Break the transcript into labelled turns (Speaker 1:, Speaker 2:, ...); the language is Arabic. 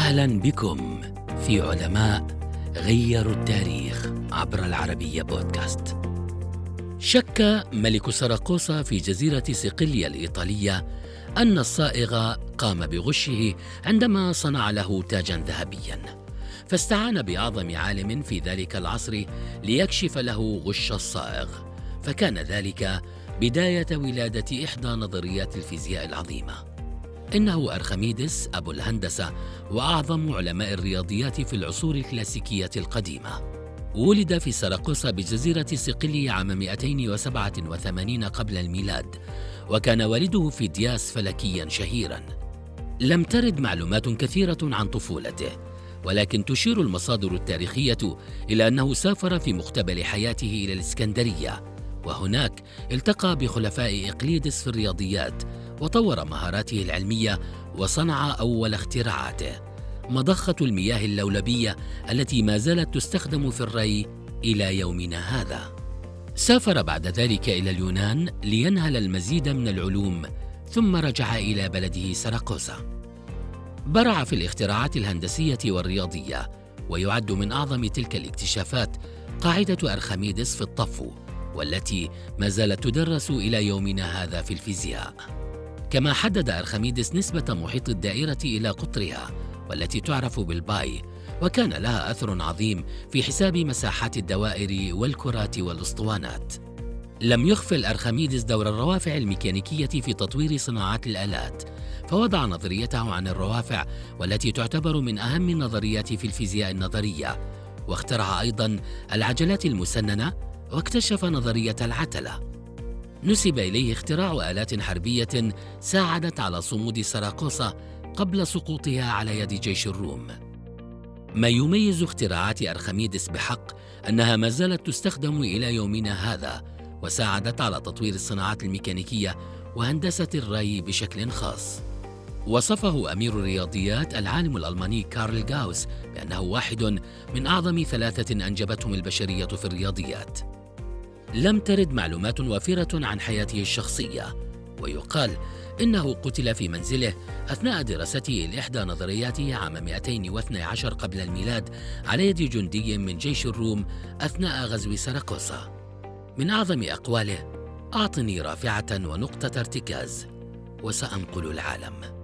Speaker 1: أهلا بكم في علماء غيروا التاريخ عبر العربية بودكاست. شك ملك سراقوسا في جزيرة صقليه الإيطالية أن الصائغ قام بغشه عندما صنع له تاجا ذهبيا. فاستعان باعظم عالم في ذلك العصر ليكشف له غش الصائغ، فكان ذلك بداية ولادة إحدى نظريات الفيزياء العظيمة. إنه أرخميدس أبو الهندسة وأعظم علماء الرياضيات في العصور الكلاسيكية القديمة. ولد في سراقوسا بجزيرة صقلية عام 287 قبل الميلاد وكان والده فيدياس فلكيا شهيرا. لم ترد معلومات كثيرة عن طفولته ولكن تشير المصادر التاريخية إلى أنه سافر في مقتبل حياته إلى الإسكندرية وهناك التقى بخلفاء إقليدس في الرياضيات وطور مهاراته العلمية وصنع أول اختراعاته مضخة المياه اللولبية التي ما زالت تستخدم في الري إلى يومنا هذا. سافر بعد ذلك إلى اليونان لينهل المزيد من العلوم ثم رجع إلى بلده سراقوسا برع في الاختراعات الهندسية والرياضية ويعد من أعظم تلك الاكتشافات قاعدة أرخميدس في الطفو والتي ما زالت تدرس إلى يومنا هذا في الفيزياء. كما حدد أرخميدس نسبة محيط الدائرة إلى قطرها والتي تعرف بالباي وكان لها أثر عظيم في حساب مساحات الدوائر والكرات والأسطوانات. لم يغفل أرخميدس دور الروافع الميكانيكية في تطوير صناعات الآلات فوضع نظريته عن الروافع والتي تعتبر من أهم النظريات في الفيزياء النظرية. واخترع أيضا العجلات المسننة واكتشف نظرية العتلة. نسب إليه اختراع آلات حربية ساعدت على صمود سراقوسا قبل سقوطها على يد جيش الروم. ما يميز اختراعات أرخميدس بحق أنها ما زالت تستخدم إلى يومنا هذا وساعدت على تطوير الصناعات الميكانيكية وهندسة الري بشكل خاص. وصفه أمير الرياضيات العالم الألماني كارل جاوس بأنه واحد من أعظم ثلاثة أنجبتهم البشرية في الرياضيات. لم ترد معلومات وافرة عن حياته الشخصية ويقال إنه قتل في منزله أثناء دراسته لإحدى نظرياته عام 212 قبل الميلاد على يد جندي من جيش الروم أثناء غزو سراقوسا من أعظم أقواله أعطني رافعة ونقطة ارتكاز وسأنقل العالم.